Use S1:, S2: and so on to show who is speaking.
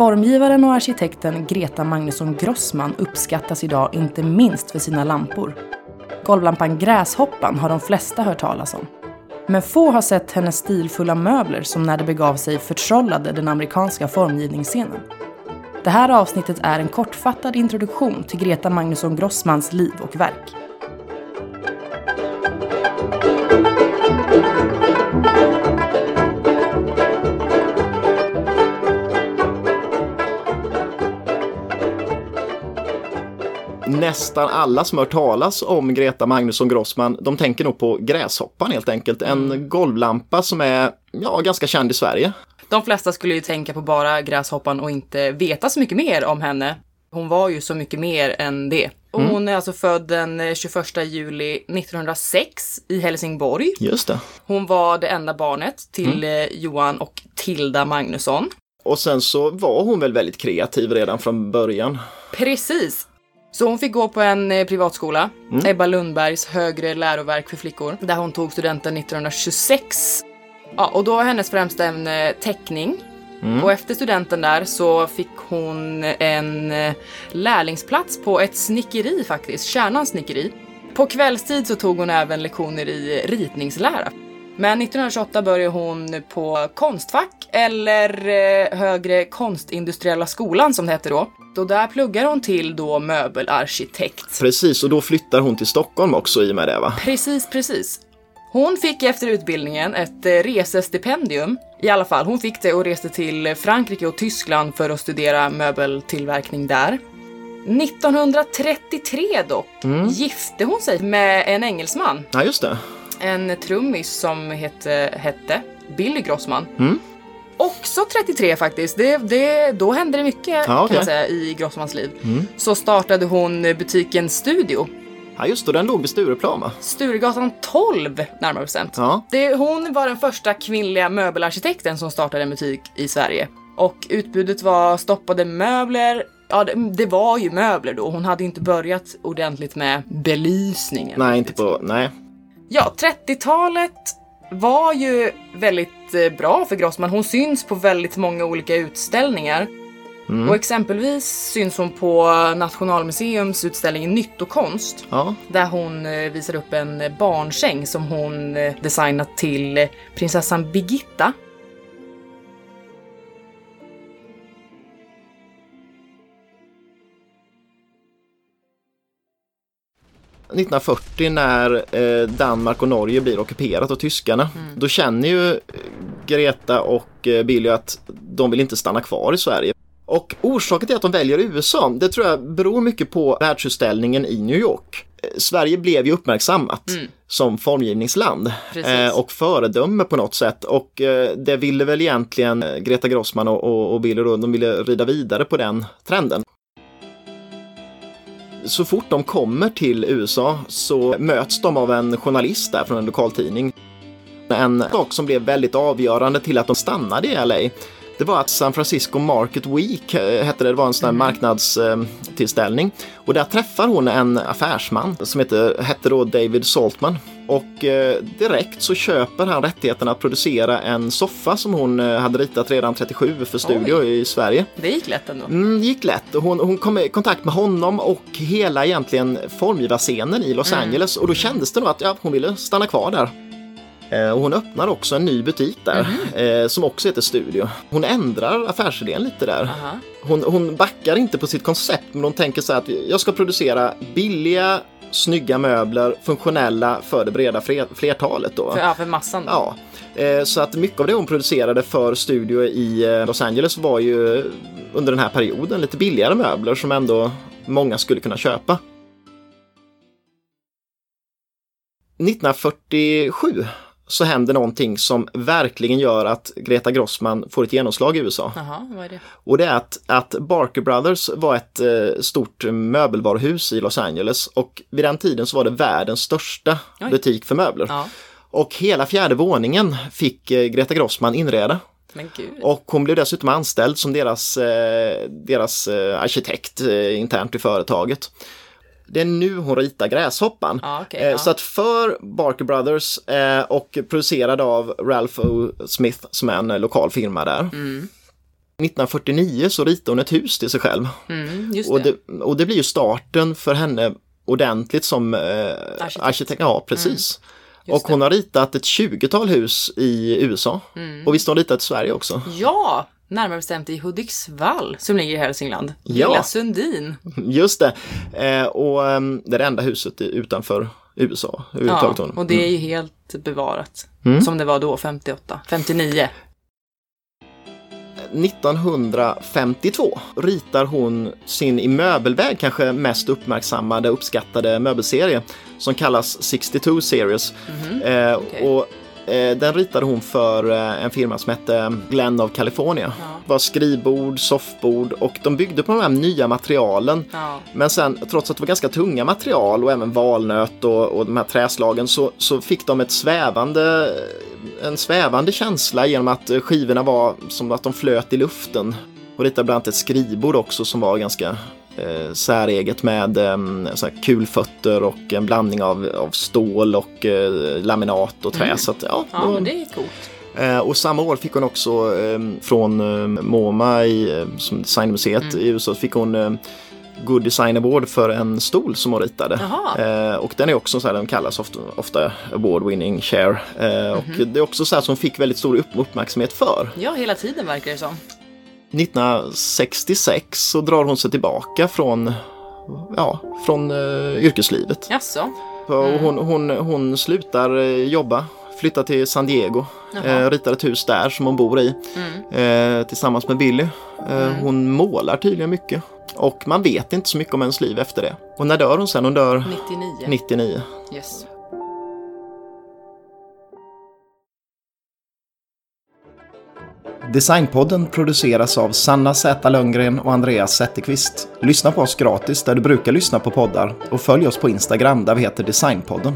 S1: Formgivaren och arkitekten Greta Magnusson Grossman uppskattas idag inte minst för sina lampor. Golvlampan Gräshoppan har de flesta hört talas om. Men få har sett hennes stilfulla möbler som när det begav sig förtrollade den amerikanska formgivningsscenen. Det här avsnittet är en kortfattad introduktion till Greta Magnusson Grossmans liv och verk.
S2: Nästan alla som hört talas om Greta Magnusson Grossman, de tänker nog på Gräshoppan helt enkelt. En mm. golvlampa som är ja, ganska känd i Sverige.
S1: De flesta skulle ju tänka på bara Gräshoppan och inte veta så mycket mer om henne. Hon var ju så mycket mer än det. Och mm. hon är alltså född den 21 juli 1906 i Helsingborg.
S2: Just det.
S1: Hon var det enda barnet till mm. Eh, Johan och Tilda Magnusson.
S2: Och sen så var hon väl väldigt kreativ redan från början.
S1: Precis. Så hon fick gå på en eh, privatskola, mm. Ebba Lundbergs högre läroverk för flickor, där hon tog studenten 1926. Ja, och då var hennes främsta ämne teckning. Mm. Och efter studenten där så fick hon en eh, lärlingsplats på ett snickeri faktiskt, Kärnans snickeri. På kvällstid så tog hon även lektioner i ritningslära. Men 1928 började hon på Konstfack, eller eh, Högre konstindustriella skolan som det hette då. Och där pluggar hon till då möbelarkitekt.
S2: Precis, och då flyttar hon till Stockholm också i och med det va?
S1: Precis, precis. Hon fick efter utbildningen ett eh, resestipendium. I alla fall, hon fick det och reste till Frankrike och Tyskland för att studera möbeltillverkning där. 1933 dock mm. gifte hon sig med en engelsman.
S2: Ja, just det.
S1: En trummis som hette, hette Billy Grossman. Mm. Också 33 faktiskt. Det, det, då hände det mycket ja, okay. kan man säga i Grossmans liv. Mm. Så startade hon butiken Studio.
S2: Ja just det, den låg vid Stureplan va?
S1: Sturegatan 12 närmare bestämt. Ja. Det, hon var den första kvinnliga möbelarkitekten som startade en butik i Sverige. Och utbudet var stoppade möbler, Ja, det, det, var ju möbler då. Hon hade inte börjat ordentligt med belysningen.
S2: Nej, inte på, nej.
S1: Ja, 30-talet var ju väldigt eh, bra för Grossman. Hon syns på väldigt många olika utställningar. Mm. Och exempelvis syns hon på Nationalmuseums utställning Nyttokonst. Ja. Där hon eh, visar upp en barnsäng som hon eh, designat till prinsessan Birgitta
S2: 1940 när eh, Danmark och Norge blir ockuperat av tyskarna. Mm. Då känner ju eh, Greta och eh, Billy att de vill inte stanna kvar i Sverige. Och orsaken till att de väljer USA, det tror jag beror mycket på världsutställningen i New York. Sverige blev ju uppmärksammat mm. som formgivningsland eh, och föredöme på något sätt och eh, det ville väl egentligen Greta Grossman och, och, och Billy Rund, de ville rida vidare på den trenden så fort de kommer till USA så möts de av en journalist där från en lokaltidning. En sak som blev väldigt avgörande till att de stannade i LA det var att San Francisco Market Week eh, hette det, det var en sån här mm. marknadstillställning. Och där träffar hon en affärsman som heter, hette då David Saltman. Och eh, direkt så köper han rättigheten att producera en soffa som hon eh, hade ritat redan 37 för studio Oj. i Sverige.
S1: Det gick lätt ändå.
S2: Mm, det gick lätt. Hon, hon kom i kontakt med honom och hela egentligen formgivarscenen i Los mm. Angeles och då kändes det nog att ja, hon ville stanna kvar där. Eh, och hon öppnar också en ny butik där mm. som också heter Studio. Hon ändrar affärsidén lite där. Hon, hon backar inte på sitt koncept men hon tänker så här att jag ska producera billiga snygga möbler, funktionella för det breda flertalet. Då.
S1: För, ja, för massan. Då.
S2: Ja. Eh, så att mycket av det hon producerade för studio i Los Angeles var ju under den här perioden lite billigare möbler som ändå många skulle kunna köpa. 1947 så händer någonting som verkligen gör att Greta Grossman får ett genomslag i USA.
S1: Aha, vad är det?
S2: Och det är att, att Barker Brothers var ett eh, stort möbelvaruhus i Los Angeles och vid den tiden så var det världens största Oj. butik för möbler. Ja. Och hela fjärde våningen fick eh, Greta Grossman inreda. Och hon blev dessutom anställd som deras, eh, deras arkitekt internt i företaget det är nu hon ritar Gräshoppan.
S1: Ah, okay, eh,
S2: så att för Barker Brothers eh, och producerad av Ralph O. Smith som är en lokal firma där. Mm. 1949 så ritade hon ett hus till sig själv.
S1: Mm, just
S2: Och
S1: det.
S2: det, och det blir ju starten för henne ordentligt som eh,
S1: Arkitekt.
S2: arkitekt. Ja, precis.
S1: Just
S2: och hon har ritat ett 20-tal hus i USA.
S1: Mm.
S2: Och visst har hon ritat i Sverige också.
S1: Ja, närmare bestämt i Hudiksvall som ligger i Hälsingland.
S2: Ja.
S1: Lilla Sundin.
S2: Just det. Eh, och ehm, det är det enda huset utanför USA.
S1: Ja,
S2: överhuvudtaget hon.
S1: och det är ju helt bevarat.
S2: Mm.
S1: Som det var då, 58, 59.
S2: 1952 ritar hon sin i möbelväg kanske mest uppmärksammade uppskattade möbelserie som kallas 62 Series. Eh,
S1: okej.
S2: och, den ritade hon för eh, en firma som hette Glen of California.
S1: Ja.
S2: Det var skrivbord, soffbord och de byggde på de här nya materialen.
S1: Ja.
S2: Men sen trots att det var ganska tunga material och även valnöt och, och de här träslagen så, så fick de ett svävande, en svävande känsla genom att eh, skivorna var som att de flöt i luften. Och ritade bland annat ett skrivbord också som var ganska eh, säreget med eh, kulfötter och en blandning av, av stål och eh, laminat och trä. Så att, ja,
S1: ja,
S2: var-
S1: men det är coolt.
S2: Eh, och samma år fick hon också från MoMA i, som designmuseet i USA, fick hon Good Design Award för en stol som hon ritade. Eh, och den är också så här, den kallas ofta, ofta Award Winning Chair. Eh, Och det är också så här som hon fick väldigt stor upp, uppmärksamhet för.
S1: Ja, hela tiden verkar det som.
S2: 1966 så drar hon sig tillbaka från, ja, från eh, yrkeslivet.
S1: Jaså?
S2: Och hon, hon, hon slutar eh, jobba, flyttar till San Diego,
S1: Jaha. Mm.
S2: eh, ritar ett hus där som hon bor i eh, tillsammans med Billy. Eh, Hon målar tydligen mycket och man vet inte så mycket om hennes liv efter det. Och när dör hon sen? Hon dör
S1: 99.
S2: 99.
S1: Yes.
S2: Designpodden produceras av Sanna Z Lundgren och Andreas Zetterqvist. Lyssna på oss gratis där du brukar lyssna på poddar och följ oss på Instagram där vi heter Designpodden.